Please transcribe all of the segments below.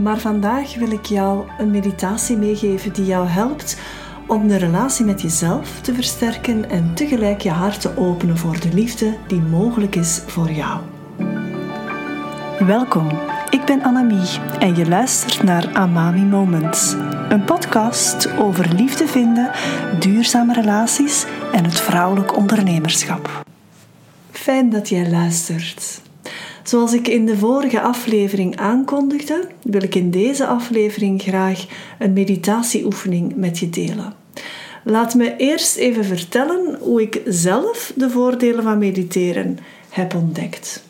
maar vandaag wil ik jou een meditatie meegeven die jou helpt om de relatie met jezelf te versterken en tegelijk je hart te openen voor de liefde die mogelijk is voor jou. Welkom, ik ben Annemie en je luistert naar Amami Moments, een podcast over liefde vinden, duurzame relaties en het vrouwelijk ondernemerschap. Fijn dat jij luistert. Zoals ik in de vorige aflevering aankondigde, wil ik in deze aflevering graag een meditatieoefening met je delen. Laat me eerst even vertellen hoe ik zelf de voordelen van mediteren heb ontdekt.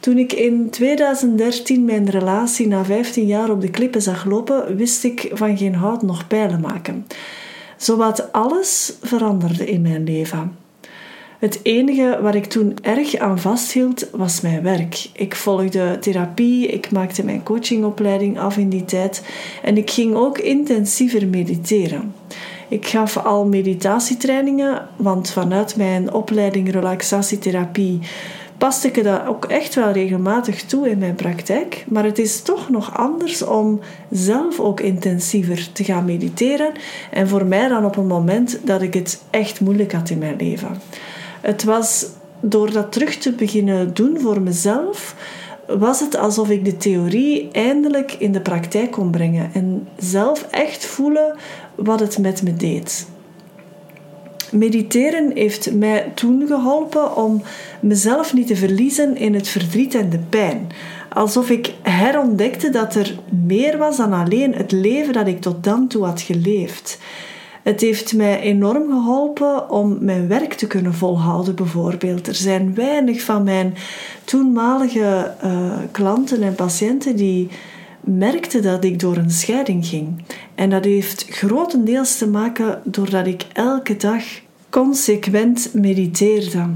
Toen ik in 2013 mijn relatie na 15 jaar op de klippen zag lopen, wist ik van geen hout nog pijlen maken. Zowat alles veranderde in mijn leven. Het enige waar ik toen erg aan vasthield was mijn werk. Ik volgde therapie, ik maakte mijn coachingopleiding af in die tijd en ik ging ook intensiever mediteren. Ik gaf al meditatietrainingen, want vanuit mijn opleiding relaxatietherapie paste ik dat ook echt wel regelmatig toe in mijn praktijk. Maar het is toch nog anders om zelf ook intensiever te gaan mediteren. En voor mij dan op een moment dat ik het echt moeilijk had in mijn leven. Het was door dat terug te beginnen doen voor mezelf, was het alsof ik de theorie eindelijk in de praktijk kon brengen en zelf echt voelen wat het met me deed. Mediteren heeft mij toen geholpen om mezelf niet te verliezen in het verdriet en de pijn. Alsof ik herontdekte dat er meer was dan alleen het leven dat ik tot dan toe had geleefd. Het heeft mij enorm geholpen om mijn werk te kunnen volhouden, bijvoorbeeld. Er zijn weinig van mijn toenmalige uh, klanten en patiënten die merkten dat ik door een scheiding ging. En dat heeft grotendeels te maken doordat ik elke dag consequent mediteerde.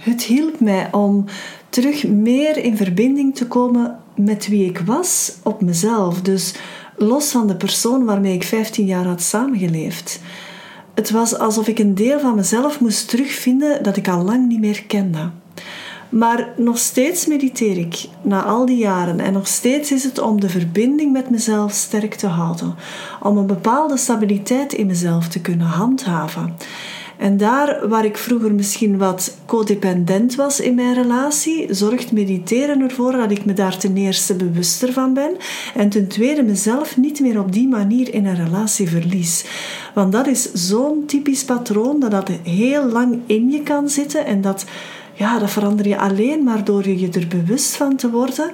Het hielp mij om terug meer in verbinding te komen met wie ik was op mezelf. Dus los van de persoon waarmee ik 15 jaar had samengeleefd. Het was alsof ik een deel van mezelf moest terugvinden dat ik al lang niet meer kende. Maar nog steeds mediteer ik na al die jaren en nog steeds is het om de verbinding met mezelf sterk te houden, om een bepaalde stabiliteit in mezelf te kunnen handhaven. En daar waar ik vroeger misschien wat codependent was in mijn relatie, zorgt mediteren ervoor dat ik me daar ten eerste bewuster van ben en ten tweede mezelf niet meer op die manier in een relatie verlies. Want dat is zo'n typisch patroon dat dat heel lang in je kan zitten en dat, ja, dat verander je alleen maar door je er bewust van te worden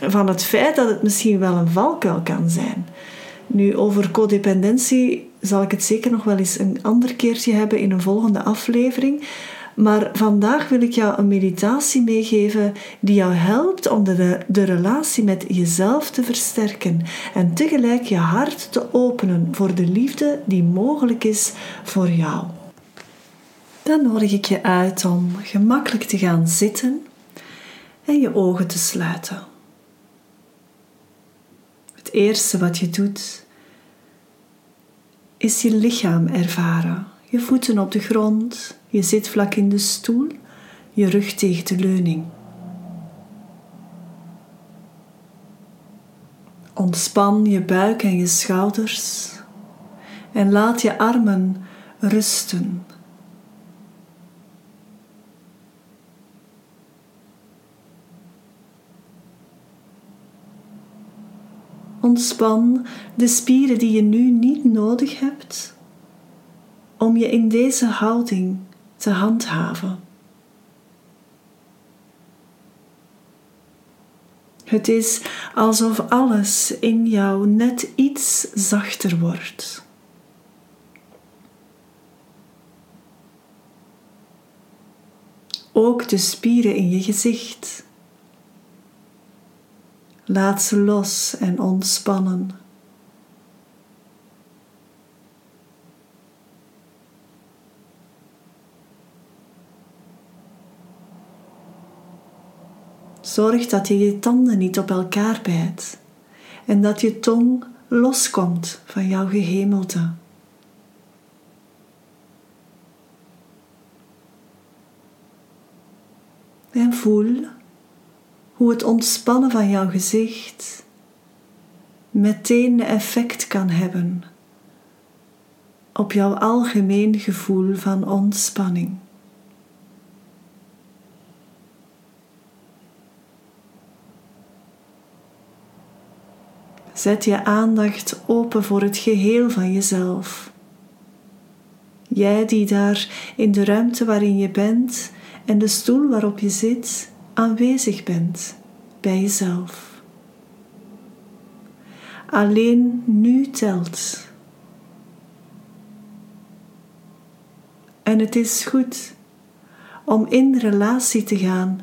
van het feit dat het misschien wel een valkuil kan zijn. Nu, over codependentie zal ik het zeker nog wel eens een ander keertje hebben in een volgende aflevering. Maar vandaag wil ik jou een meditatie meegeven die jou helpt om de, de relatie met jezelf te versterken en tegelijk je hart te openen voor de liefde die mogelijk is voor jou. Dan nodig ik je uit om gemakkelijk te gaan zitten en je ogen te sluiten. Het eerste wat je doet is je lichaam ervaren. Je voeten op de grond, je zit vlak in de stoel, je rug tegen de leuning. Ontspan je buik en je schouders en laat je armen rusten Ontspan de spieren die je nu niet nodig hebt om je in deze houding te handhaven. Het is alsof alles in jou net iets zachter wordt. Ook de spieren in je gezicht Laat ze los en ontspannen. Zorg dat je je tanden niet op elkaar bijt en dat je tong loskomt van jouw gehemelte. En voel hoe het ontspannen van jouw gezicht meteen effect kan hebben op jouw algemeen gevoel van ontspanning. Zet je aandacht open voor het geheel van jezelf. Jij die daar in de ruimte waarin je bent en de stoel waarop je zit aanwezig bent bij jezelf. Alleen nu telt. En het is goed om in relatie te gaan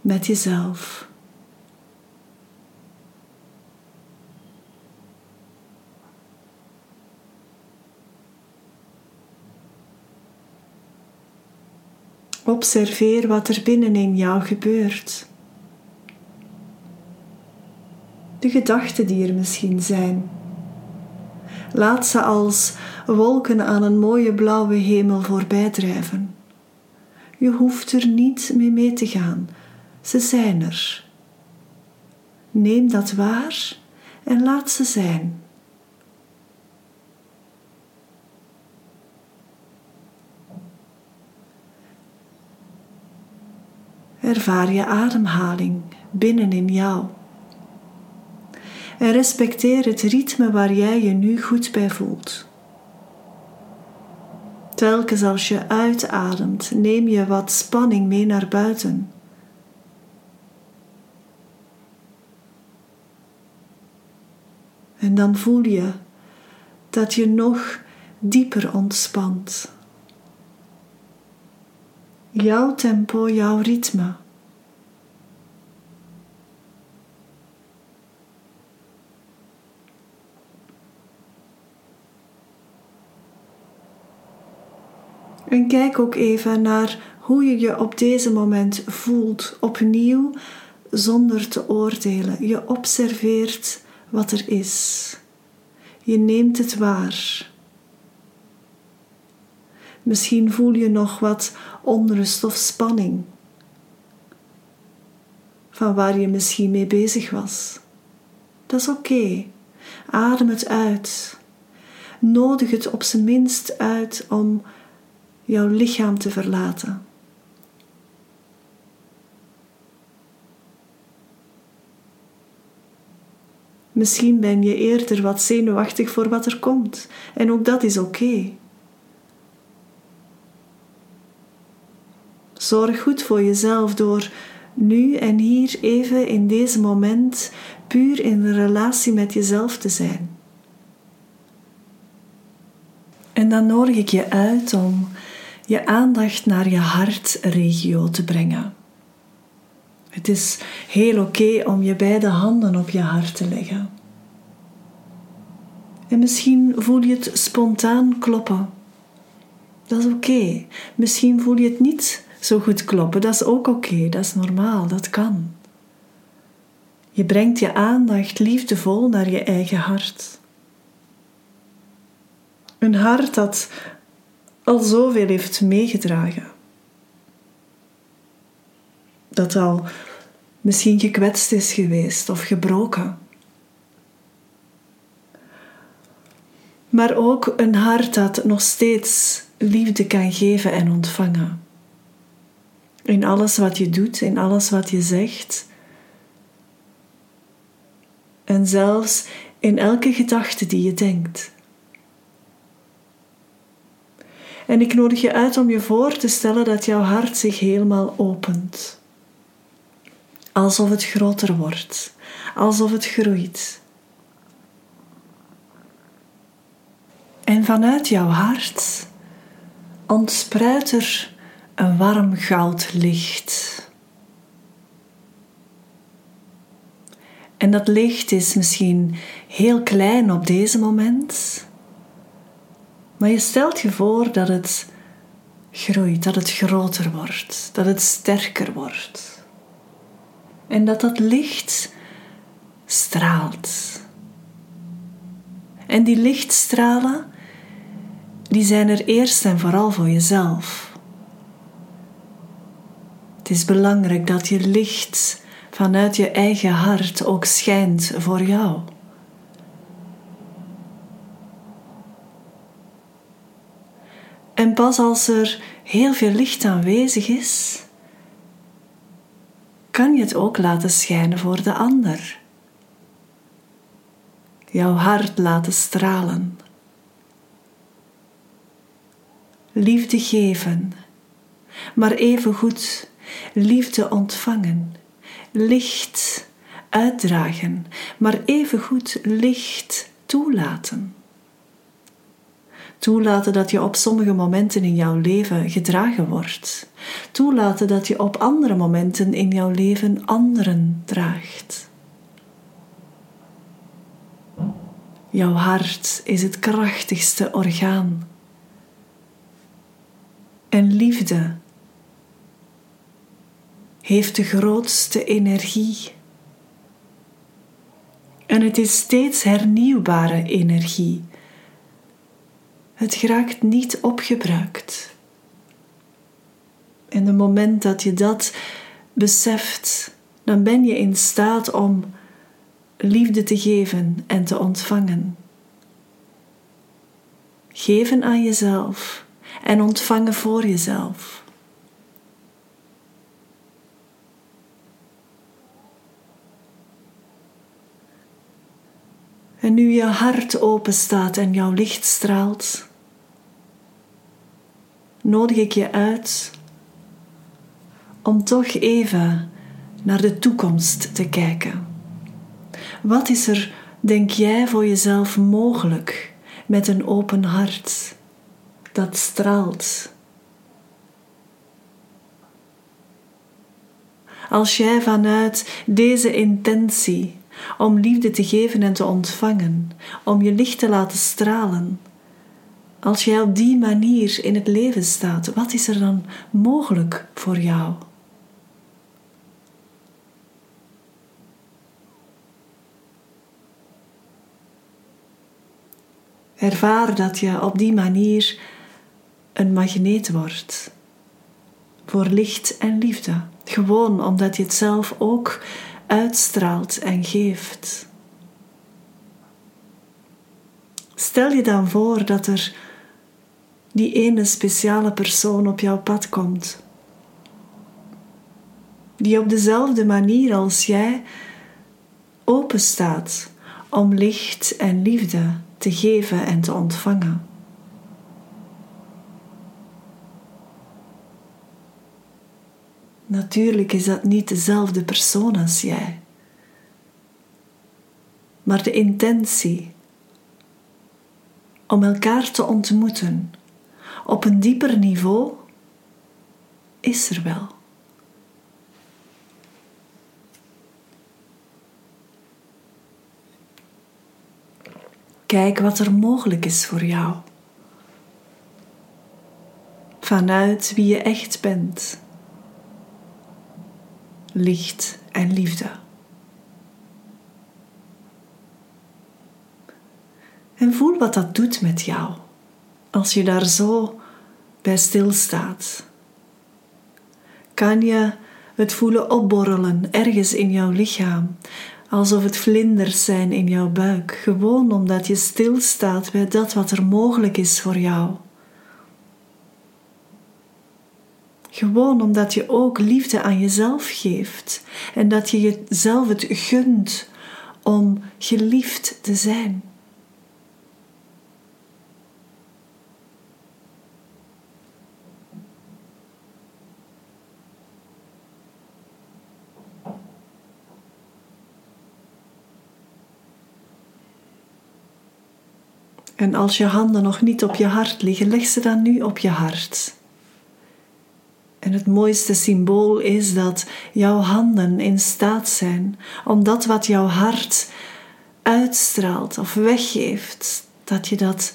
met jezelf. Observeer wat er binnenin jou gebeurt. De gedachten die er misschien zijn. Laat ze als wolken aan een mooie blauwe hemel voorbij drijven. Je hoeft er niet mee mee te gaan, ze zijn er. Neem dat waar en laat ze zijn. Ervaar je ademhaling binnen in jou. En respecteer het ritme waar jij je nu goed bij voelt. Telkens als je uitademt, neem je wat spanning mee naar buiten. En dan voel je dat je nog dieper ontspant. Jouw tempo, jouw ritme. En kijk ook even naar hoe je je op deze moment voelt, opnieuw zonder te oordelen. Je observeert wat er is. Je neemt het waar. Misschien voel je nog wat onrust of spanning van waar je misschien mee bezig was. Dat is oké. Adem het uit. Nodig het op zijn minst uit om jouw lichaam te verlaten. Misschien ben je eerder wat zenuwachtig voor wat er komt, en ook dat is oké. Zorg goed voor jezelf door nu en hier even in deze moment puur in relatie met jezelf te zijn. En dan nodig ik je uit om je aandacht naar je hartregio te brengen. Het is heel oké om je beide handen op je hart te leggen. En misschien voel je het spontaan kloppen. Dat is oké. Misschien voel je het niet zo goed kloppen. Dat is ook oké. Dat is normaal. Dat kan. Je brengt je aandacht liefdevol naar je eigen hart. Een hart dat al zoveel heeft meegedragen. Dat al misschien gekwetst is geweest of gebroken. Maar ook een hart dat nog steeds liefde kan geven en ontvangen. In alles wat je doet, in alles wat je zegt. En zelfs in elke gedachte die je denkt. En ik nodig je uit om je voor te stellen dat jouw hart zich helemaal opent. Alsof het groter wordt, alsof het groeit. En vanuit jouw hart ontspruit er een warm goudlicht. En dat licht is misschien heel klein op deze moment, maar je stelt je voor dat het groeit, dat het groter wordt, dat het sterker wordt. En dat dat licht straalt. En die lichtstralen, die zijn er eerst en vooral voor jezelf. Het is belangrijk dat je licht vanuit je eigen hart ook schijnt voor jou. En pas als er heel veel licht aanwezig is, kan je het ook laten schijnen voor de ander. Jouw hart laten stralen. Liefde geven, maar even goed liefde ontvangen. Licht uitdragen, maar evengoed licht toelaten. Toelaten dat je op sommige momenten in jouw leven gedragen wordt. Toelaten dat je op andere momenten in jouw leven anderen draagt. Jouw hart is het krachtigste orgaan. En liefde heeft de grootste energie. En het is steeds hernieuwbare energie het geraakt niet opgebruikt. En het moment dat je dat beseft, dan ben je in staat om liefde te geven en te ontvangen. Geven aan jezelf en ontvangen voor jezelf. En nu je hart open staat en jouw licht straalt, nodig ik je uit om toch even naar de toekomst te kijken. Wat is er, denk jij, voor jezelf mogelijk met een open hart dat straalt? Als jij vanuit deze intentie om liefde te geven en te ontvangen, om je licht te laten stralen. Als jij op die manier in het leven staat, wat is er dan mogelijk voor jou? Ervaar dat je op die manier een magneet wordt voor licht en liefde. Gewoon omdat je het zelf ook uitstraalt en geeft. Stel je dan voor dat er die ene speciale persoon op jouw pad komt, die op dezelfde manier als jij open staat om licht en liefde te geven en te ontvangen. Natuurlijk is dat niet dezelfde persoon als jij. Maar de intentie om elkaar te ontmoeten op een dieper niveau is er wel. Kijk wat er mogelijk is voor jou. Vanuit wie je echt bent licht en liefde. En voel wat dat doet met jou als je daar zo bij stilstaat. Kan je het voelen opborrelen ergens in jouw lichaam, alsof het vlinders zijn in jouw buik, gewoon omdat je stilstaat bij dat wat er mogelijk is voor jou. Gewoon omdat je ook liefde aan jezelf geeft en dat je jezelf het gunt om geliefd te zijn. En als je handen nog niet op je hart liggen, leg ze dan nu op je hart. Het mooiste symbool is dat jouw handen in staat zijn om dat wat jouw hart uitstraalt of weggeeft, dat je dat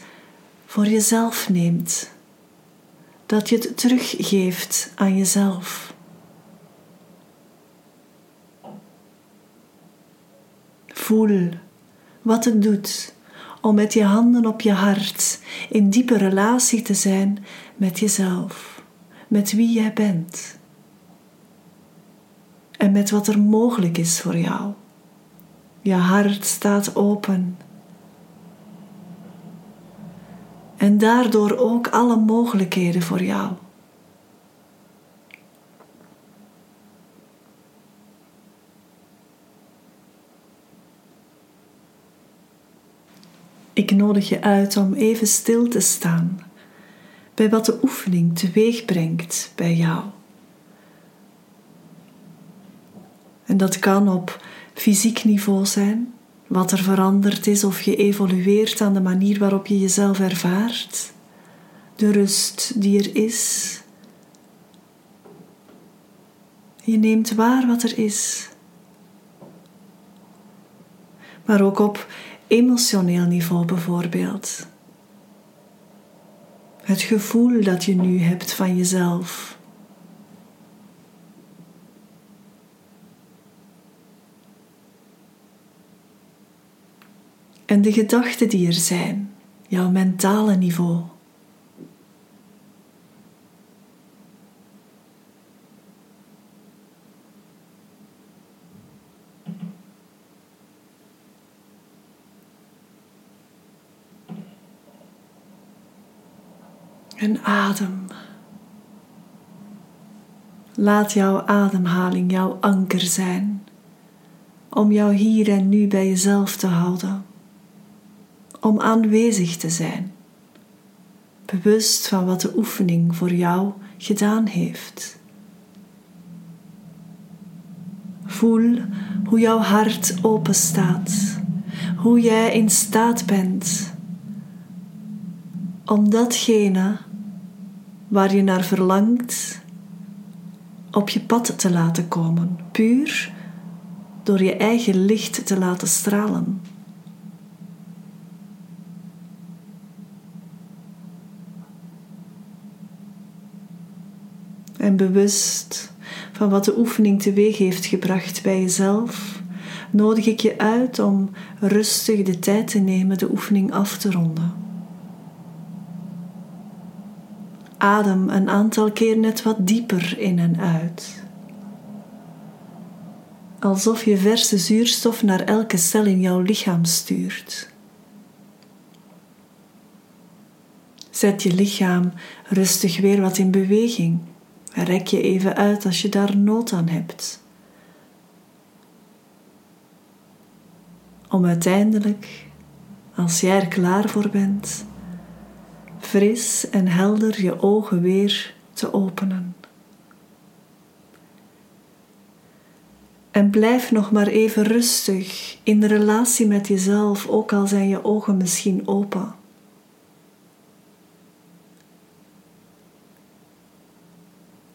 voor jezelf neemt. Dat je het teruggeeft aan jezelf. Voel wat het doet om met je handen op je hart in diepe relatie te zijn met jezelf met wie jij bent en met wat er mogelijk is voor jou. Je hart staat open. En daardoor ook alle mogelijkheden voor jou. Ik nodig je uit om even stil te staan bij wat de oefening teweeg brengt bij jou. En dat kan op fysiek niveau zijn, wat er veranderd is of je evolueert aan de manier waarop je jezelf ervaart, de rust die er is. Je neemt waar wat er is. Maar ook op emotioneel niveau bijvoorbeeld. Het gevoel dat je nu hebt van jezelf. En de gedachten die er zijn, jouw mentale niveau. En adem. Laat jouw ademhaling jouw anker zijn om jou hier en nu bij jezelf te houden, om aanwezig te zijn, bewust van wat de oefening voor jou gedaan heeft. Voel hoe jouw hart open staat, hoe jij in staat bent om datgene waar je naar verlangt op je pad te laten komen, puur door je eigen licht te laten stralen. En bewust van wat de oefening teweeg heeft gebracht bij jezelf, nodig ik je uit om rustig de tijd te nemen de oefening af te ronden. Adem een aantal keer net wat dieper in en uit. Alsof je verse zuurstof naar elke cel in jouw lichaam stuurt. Zet je lichaam rustig weer wat in beweging. Rek je even uit als je daar nood aan hebt. Om uiteindelijk, als jij er klaar voor bent, fris en helder je ogen weer te openen. En blijf nog maar even rustig in de relatie met jezelf, ook al zijn je ogen misschien open.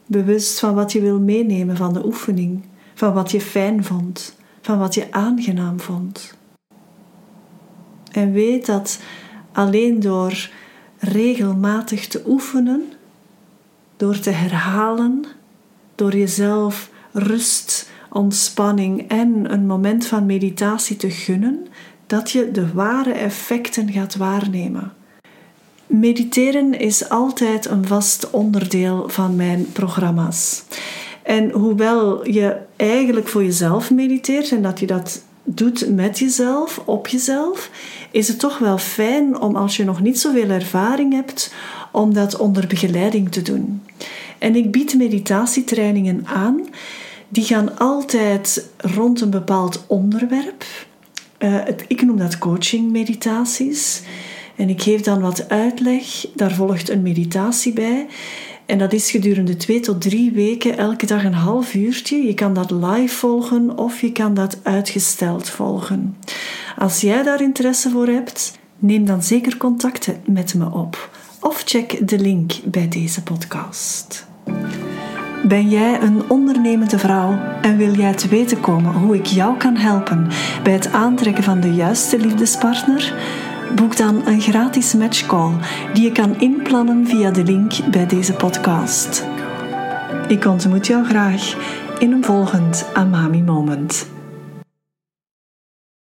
Bewust van wat je wil meenemen van de oefening, van wat je fijn vond, van wat je aangenaam vond. En weet dat alleen door regelmatig te oefenen, door te herhalen, door jezelf rust, ontspanning en een moment van meditatie te gunnen, dat je de ware effecten gaat waarnemen. Mediteren is altijd een vast onderdeel van mijn programma's. En hoewel je eigenlijk voor jezelf mediteert en dat je dat doet met jezelf, op jezelf, is het toch wel fijn om als je nog niet zoveel ervaring hebt, om dat onder begeleiding te doen. En ik bied meditatietrainingen aan. Die gaan altijd rond een bepaald onderwerp. Uh, het, ik noem dat coaching meditaties. En ik geef dan wat uitleg. Daar volgt een meditatie bij. En dat is gedurende twee tot drie weken, elke dag een half uurtje. Je kan dat live volgen of je kan dat uitgesteld volgen. Als jij daar interesse voor hebt, neem dan zeker contact met me op of check de link bij deze podcast. Ben jij een ondernemende vrouw en wil jij te weten komen hoe ik jou kan helpen bij het aantrekken van de juiste liefdespartner? Boek dan een gratis matchcall die je kan inplannen via de link bij deze podcast. Ik ontmoet jou graag in een volgend Amami Moment.